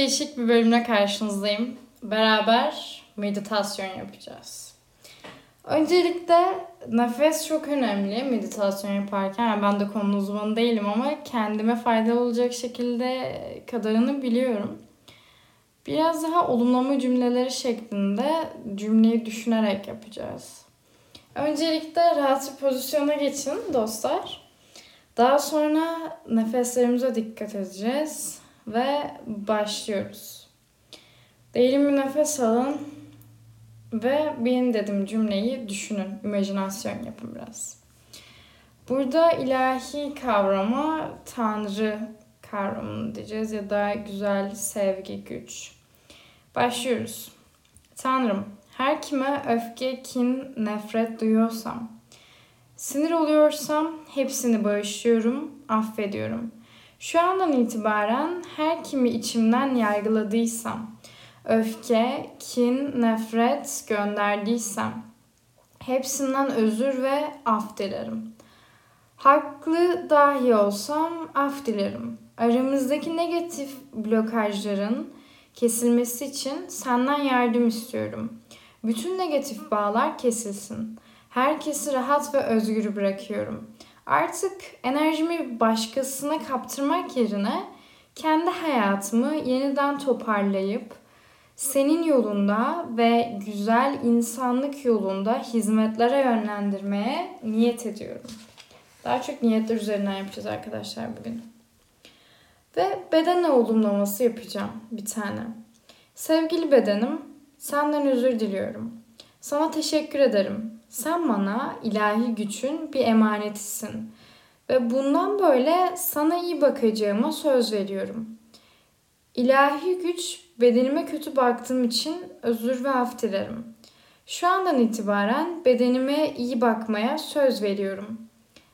değişik bir bölümle karşınızdayım. Beraber meditasyon yapacağız. Öncelikle nefes çok önemli meditasyon yaparken. Yani ben de konu uzmanı değilim ama kendime faydalı olacak şekilde kadarını biliyorum. Biraz daha olumlama cümleleri şeklinde cümleyi düşünerek yapacağız. Öncelikle rahat bir pozisyona geçin dostlar. Daha sonra nefeslerimize dikkat edeceğiz ve başlıyoruz. Derin bir nefes alın ve benim dedim cümleyi düşünün, imajinasyon yapın biraz. Burada ilahi kavrama Tanrı kavramını diyeceğiz ya da güzel sevgi, güç. Başlıyoruz. Tanrım, her kime öfke, kin, nefret duyuyorsam, sinir oluyorsam hepsini bağışlıyorum, affediyorum. Şu andan itibaren her kimi içimden yargıladıysam, öfke, kin, nefret gönderdiysem, hepsinden özür ve af dilerim. Haklı dahi olsam af dilerim. Aramızdaki negatif blokajların kesilmesi için senden yardım istiyorum. Bütün negatif bağlar kesilsin. Herkesi rahat ve özgür bırakıyorum. Artık enerjimi başkasına kaptırmak yerine kendi hayatımı yeniden toparlayıp senin yolunda ve güzel insanlık yolunda hizmetlere yönlendirmeye niyet ediyorum. Daha çok niyetler üzerinden yapacağız arkadaşlar bugün. Ve beden olumlaması yapacağım bir tane. Sevgili bedenim, senden özür diliyorum. Sana teşekkür ederim. Sen bana ilahi gücün bir emanetisin. Ve bundan böyle sana iyi bakacağıma söz veriyorum. İlahi güç bedenime kötü baktığım için özür ve af dilerim. Şu andan itibaren bedenime iyi bakmaya söz veriyorum.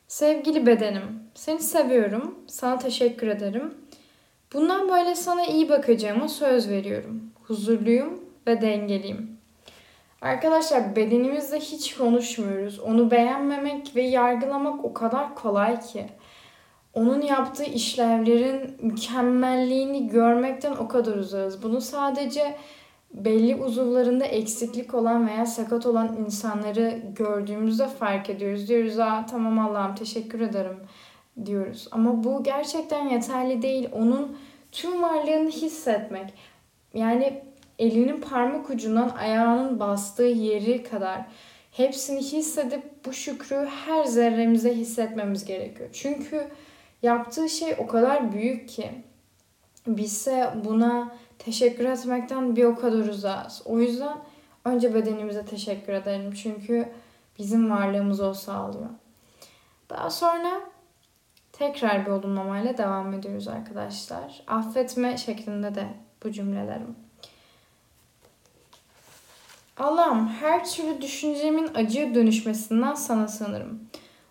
Sevgili bedenim, seni seviyorum, sana teşekkür ederim. Bundan böyle sana iyi bakacağıma söz veriyorum. Huzurluyum ve dengeliyim. Arkadaşlar bedenimizde hiç konuşmuyoruz. Onu beğenmemek ve yargılamak o kadar kolay ki. Onun yaptığı işlevlerin mükemmelliğini görmekten o kadar uzağız. Bunu sadece belli uzuvlarında eksiklik olan veya sakat olan insanları gördüğümüzde fark ediyoruz. Diyoruz aa tamam Allah'ım teşekkür ederim diyoruz. Ama bu gerçekten yeterli değil. Onun tüm varlığını hissetmek. Yani elinin parmak ucundan ayağının bastığı yeri kadar hepsini hissedip bu şükrü her zerremize hissetmemiz gerekiyor. Çünkü yaptığı şey o kadar büyük ki bizse buna teşekkür etmekten bir o kadar uzağız. O yüzden önce bedenimize teşekkür edelim. Çünkü bizim varlığımızı o sağlıyor. Daha sonra tekrar bir olumlamayla devam ediyoruz arkadaşlar. Affetme şeklinde de bu cümlelerim. Allah'ım her türlü düşüncemin acıya dönüşmesinden sana sığınırım.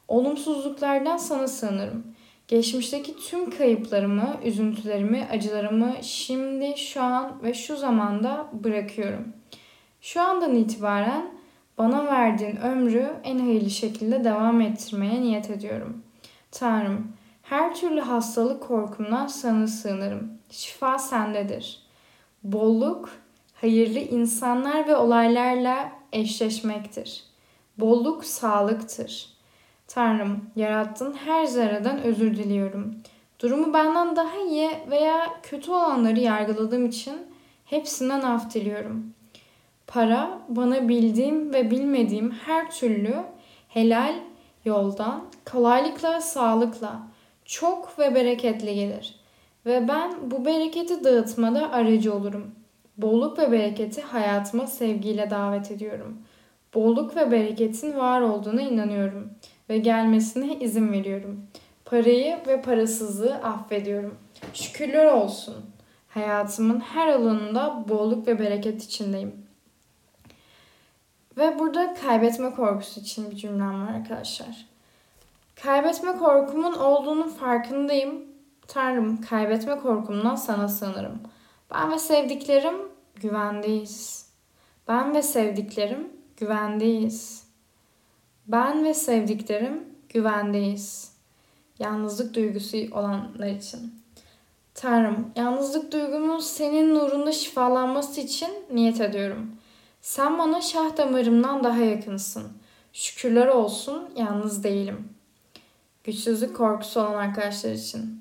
Olumsuzluklardan sana sığınırım. Geçmişteki tüm kayıplarımı, üzüntülerimi, acılarımı şimdi, şu an ve şu zamanda bırakıyorum. Şu andan itibaren bana verdiğin ömrü en hayırlı şekilde devam ettirmeye niyet ediyorum. Tanrım, her türlü hastalık korkumdan sana sığınırım. Şifa sendedir. Bolluk, hayırlı insanlar ve olaylarla eşleşmektir. Bolluk sağlıktır. Tanrım, yarattığın her zerreden özür diliyorum. Durumu benden daha iyi veya kötü olanları yargıladığım için hepsinden af diliyorum. Para bana bildiğim ve bilmediğim her türlü helal yoldan kolaylıkla, sağlıkla, çok ve bereketli gelir. Ve ben bu bereketi dağıtmada aracı olurum. Bolluk ve bereketi hayatıma sevgiyle davet ediyorum. Bolluk ve bereketin var olduğuna inanıyorum ve gelmesine izin veriyorum. Parayı ve parasızlığı affediyorum. Şükürler olsun. Hayatımın her alanında bolluk ve bereket içindeyim. Ve burada kaybetme korkusu için bir cümlem var arkadaşlar. Kaybetme korkumun olduğunun farkındayım. Tanrım kaybetme korkumdan sana sığınırım. Ben ve sevdiklerim güvendeyiz. Ben ve sevdiklerim güvendeyiz. Ben ve sevdiklerim güvendeyiz. Yalnızlık duygusu olanlar için. Tanrım, yalnızlık duygumun senin nurunda şifalanması için niyet ediyorum. Sen bana şah damarımdan daha yakınsın. Şükürler olsun yalnız değilim. Güçsüzlük korkusu olan arkadaşlar için.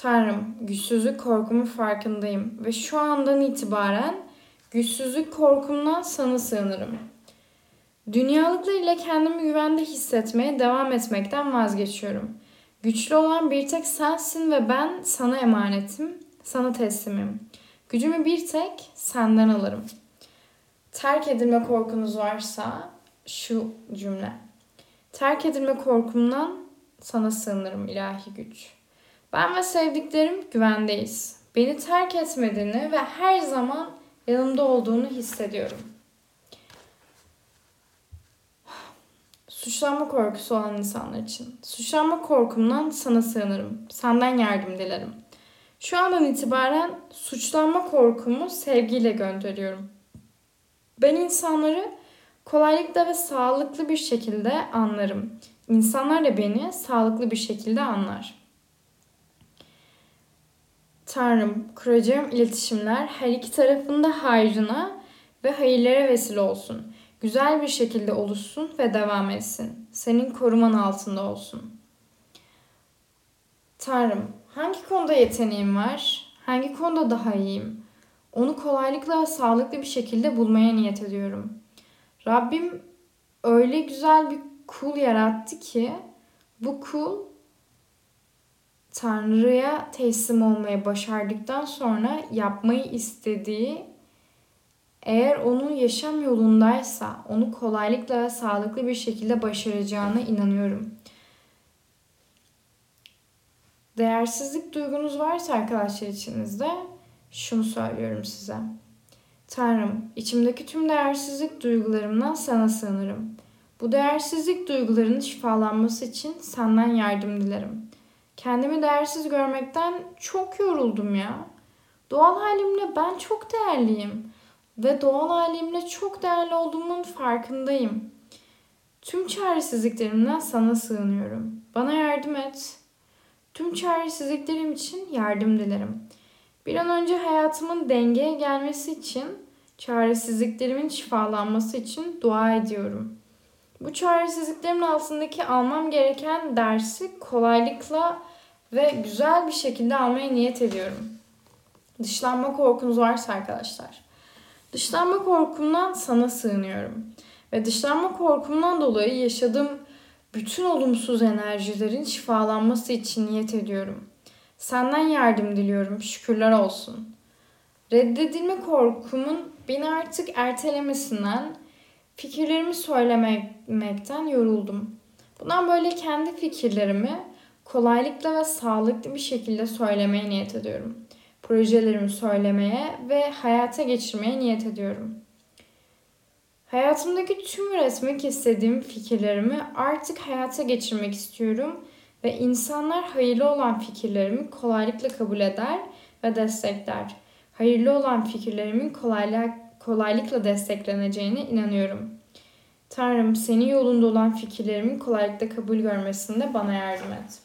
Tanrım, güçsüzlük korkumun farkındayım ve şu andan itibaren güçsüzlük korkumdan sana sığınırım. Dünyalıklar ile kendimi güvende hissetmeye devam etmekten vazgeçiyorum. Güçlü olan bir tek sensin ve ben sana emanetim, sana teslimim. Gücümü bir tek senden alırım. Terk edilme korkunuz varsa şu cümle. Terk edilme korkumdan sana sığınırım ilahi güç. Ben ve sevdiklerim güvendeyiz. Beni terk etmediğini ve her zaman yanımda olduğunu hissediyorum. Suçlanma korkusu olan insanlar için. Suçlanma korkumdan sana sığınırım. Senden yardım dilerim. Şu andan itibaren suçlanma korkumu sevgiyle gönderiyorum. Ben insanları kolaylıkla ve sağlıklı bir şekilde anlarım. İnsanlar da beni sağlıklı bir şekilde anlar. Tanrım, kuracağım iletişimler her iki tarafında hayrına ve hayırlara vesile olsun. Güzel bir şekilde oluşsun ve devam etsin. Senin koruman altında olsun. Tanrım, hangi konuda yeteneğim var? Hangi konuda daha iyiyim? Onu kolaylıkla sağlıklı bir şekilde bulmaya niyet ediyorum. Rabbim öyle güzel bir kul yarattı ki bu kul Tanrı'ya teslim olmayı başardıktan sonra yapmayı istediği eğer onun yaşam yolundaysa onu kolaylıkla sağlıklı bir şekilde başaracağına inanıyorum. Değersizlik duygunuz varsa arkadaşlar içinizde şunu söylüyorum size. Tanrım, içimdeki tüm değersizlik duygularımdan sana sığınırım. Bu değersizlik duygularının şifalanması için senden yardım dilerim. Kendimi değersiz görmekten çok yoruldum ya. Doğal halimle ben çok değerliyim ve doğal halimle çok değerli olduğumun farkındayım. Tüm çaresizliklerimden sana sığınıyorum. Bana yardım et. Tüm çaresizliklerim için yardım dilerim. Bir an önce hayatımın dengeye gelmesi için, çaresizliklerimin şifalanması için dua ediyorum. Bu çaresizliklerimin altındaki almam gereken dersi kolaylıkla ve güzel bir şekilde almaya niyet ediyorum. Dışlanma korkunuz varsa arkadaşlar. Dışlanma korkumdan sana sığınıyorum. Ve dışlanma korkumdan dolayı yaşadığım bütün olumsuz enerjilerin şifalanması için niyet ediyorum. Senden yardım diliyorum. Şükürler olsun. Reddedilme korkumun beni artık ertelemesinden, fikirlerimi söylemekten yoruldum. Bundan böyle kendi fikirlerimi kolaylıkla ve sağlıklı bir şekilde söylemeye niyet ediyorum. Projelerimi söylemeye ve hayata geçirmeye niyet ediyorum. Hayatımdaki tüm üretmek istediğim fikirlerimi artık hayata geçirmek istiyorum ve insanlar hayırlı olan fikirlerimi kolaylıkla kabul eder ve destekler. Hayırlı olan fikirlerimin kolaylık, kolaylıkla destekleneceğine inanıyorum. Tanrım senin yolunda olan fikirlerimin kolaylıkla kabul görmesinde bana yardım et.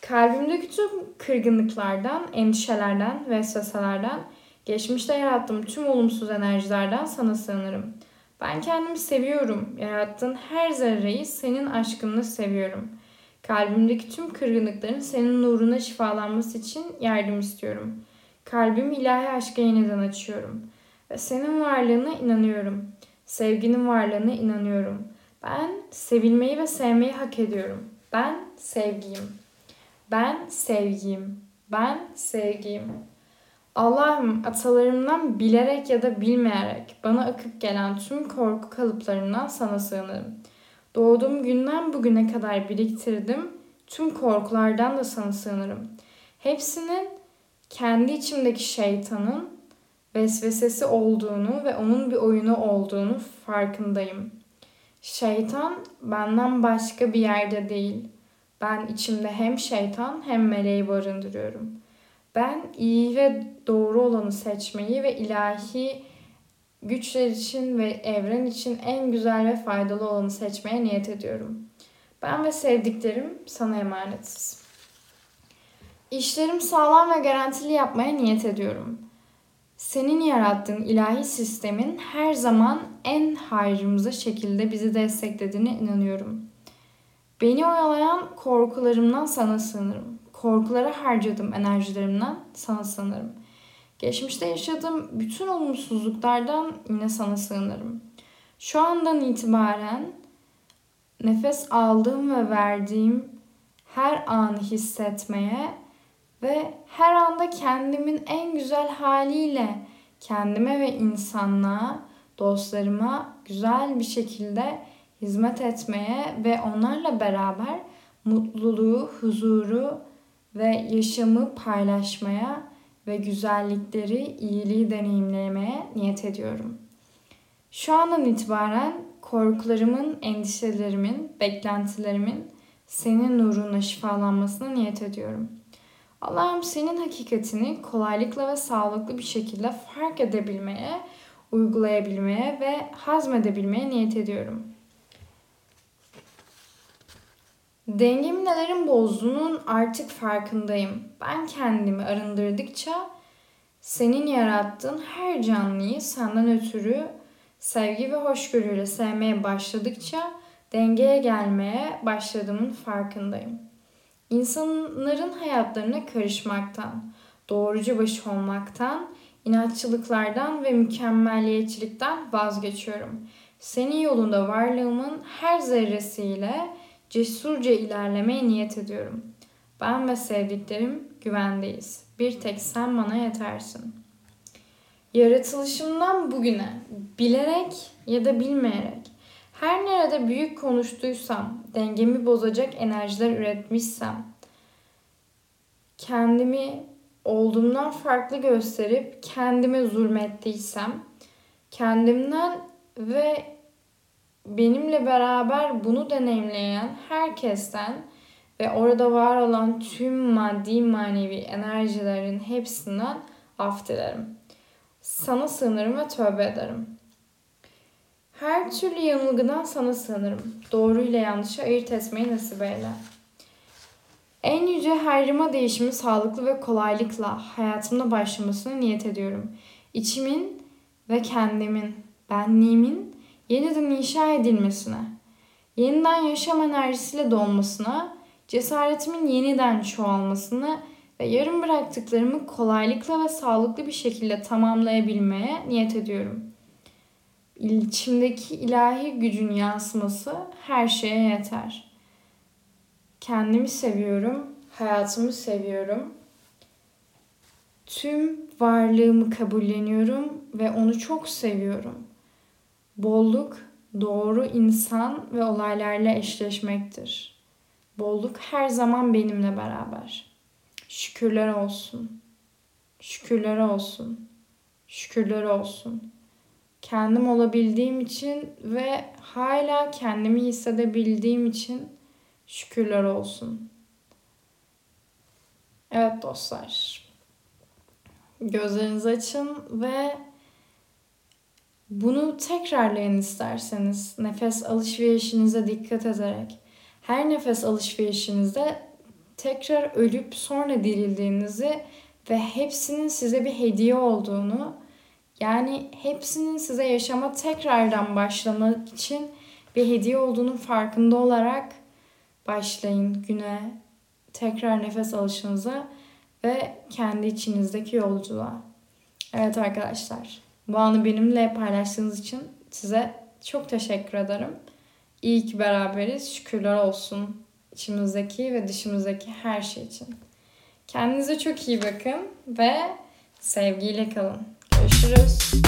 Kalbimdeki tüm kırgınlıklardan, endişelerden ve vesveselerden, geçmişte yarattığım tüm olumsuz enerjilerden sana sığınırım. Ben kendimi seviyorum. Yarattığın her zerreyi senin aşkınla seviyorum. Kalbimdeki tüm kırgınlıkların senin nuruna şifalanması için yardım istiyorum. Kalbimi ilahi aşka yeniden açıyorum. Ve senin varlığına inanıyorum. Sevginin varlığına inanıyorum. Ben sevilmeyi ve sevmeyi hak ediyorum. Ben sevgiyim. Ben sevgiyim. Ben sevgiyim. Allah'ım atalarımdan bilerek ya da bilmeyerek bana akıp gelen tüm korku kalıplarından sana sığınırım. Doğduğum günden bugüne kadar biriktirdim. Tüm korkulardan da sana sığınırım. Hepsinin kendi içimdeki şeytanın vesvesesi olduğunu ve onun bir oyunu olduğunu farkındayım. Şeytan benden başka bir yerde değil. Ben içimde hem şeytan hem meleği barındırıyorum. Ben iyi ve doğru olanı seçmeyi ve ilahi güçler için ve evren için en güzel ve faydalı olanı seçmeye niyet ediyorum. Ben ve sevdiklerim sana emanetiz. İşlerim sağlam ve garantili yapmaya niyet ediyorum. Senin yarattığın ilahi sistemin her zaman en hayrımıza şekilde bizi desteklediğine inanıyorum. Beni oyalayan korkularımdan sana sığınırım. Korkulara harcadım enerjilerimden sana sığınırım. Geçmişte yaşadığım bütün olumsuzluklardan yine sana sığınırım. Şu andan itibaren nefes aldığım ve verdiğim her anı hissetmeye ve her anda kendimin en güzel haliyle kendime ve insanlığa, dostlarıma güzel bir şekilde hizmet etmeye ve onlarla beraber mutluluğu, huzuru ve yaşamı paylaşmaya ve güzellikleri, iyiliği deneyimlemeye niyet ediyorum. Şu andan itibaren korkularımın, endişelerimin, beklentilerimin senin nurunla şifalanmasına niyet ediyorum. Allah'ım senin hakikatini kolaylıkla ve sağlıklı bir şekilde fark edebilmeye, uygulayabilmeye ve hazmedebilmeye niyet ediyorum. Dengemi nelerin bozduğunun artık farkındayım. Ben kendimi arındırdıkça senin yarattığın her canlıyı senden ötürü sevgi ve hoşgörüyle sevmeye başladıkça dengeye gelmeye başladığımın farkındayım. İnsanların hayatlarına karışmaktan, doğrucu başı olmaktan, inatçılıklardan ve mükemmeliyetçilikten vazgeçiyorum. Senin yolunda varlığımın her zerresiyle cesurca ilerlemeye niyet ediyorum. Ben ve sevdiklerim güvendeyiz. Bir tek sen bana yetersin. Yaratılışımdan bugüne bilerek ya da bilmeyerek her nerede büyük konuştuysam, dengemi bozacak enerjiler üretmişsem, kendimi olduğumdan farklı gösterip kendime zulmettiysem, kendimden ve benimle beraber bunu deneyimleyen herkesten ve orada var olan tüm maddi manevi enerjilerin hepsinden af dilerim. Sana sığınırım ve tövbe ederim. Her türlü yanılgıdan sana sığınırım. Doğru ile yanlışı ayırt etmeyi nasip eyle. En yüce hayrıma değişimi sağlıklı ve kolaylıkla hayatımda başlamasını niyet ediyorum. İçimin ve kendimin, benliğimin yeniden inşa edilmesine, yeniden yaşam enerjisiyle dolmasına, cesaretimin yeniden çoğalmasına ve yarım bıraktıklarımı kolaylıkla ve sağlıklı bir şekilde tamamlayabilmeye niyet ediyorum. İçimdeki ilahi gücün yansıması her şeye yeter. Kendimi seviyorum, hayatımı seviyorum. Tüm varlığımı kabulleniyorum ve onu çok seviyorum. Bolluk doğru insan ve olaylarla eşleşmektir. Bolluk her zaman benimle beraber. Şükürler olsun. Şükürler olsun. Şükürler olsun. Kendim olabildiğim için ve hala kendimi hissedebildiğim için şükürler olsun. Evet dostlar. Gözlerinizi açın ve bunu tekrarlayın isterseniz nefes alışverişinize dikkat ederek. Her nefes alışverişinizde tekrar ölüp sonra dirildiğinizi ve hepsinin size bir hediye olduğunu yani hepsinin size yaşama tekrardan başlamak için bir hediye olduğunun farkında olarak başlayın güne tekrar nefes alışınıza ve kendi içinizdeki yolculuğa. Evet arkadaşlar bu anı benimle paylaştığınız için size çok teşekkür ederim. İyi ki beraberiz. Şükürler olsun içimizdeki ve dışımızdaki her şey için. Kendinize çok iyi bakın ve sevgiyle kalın. Just.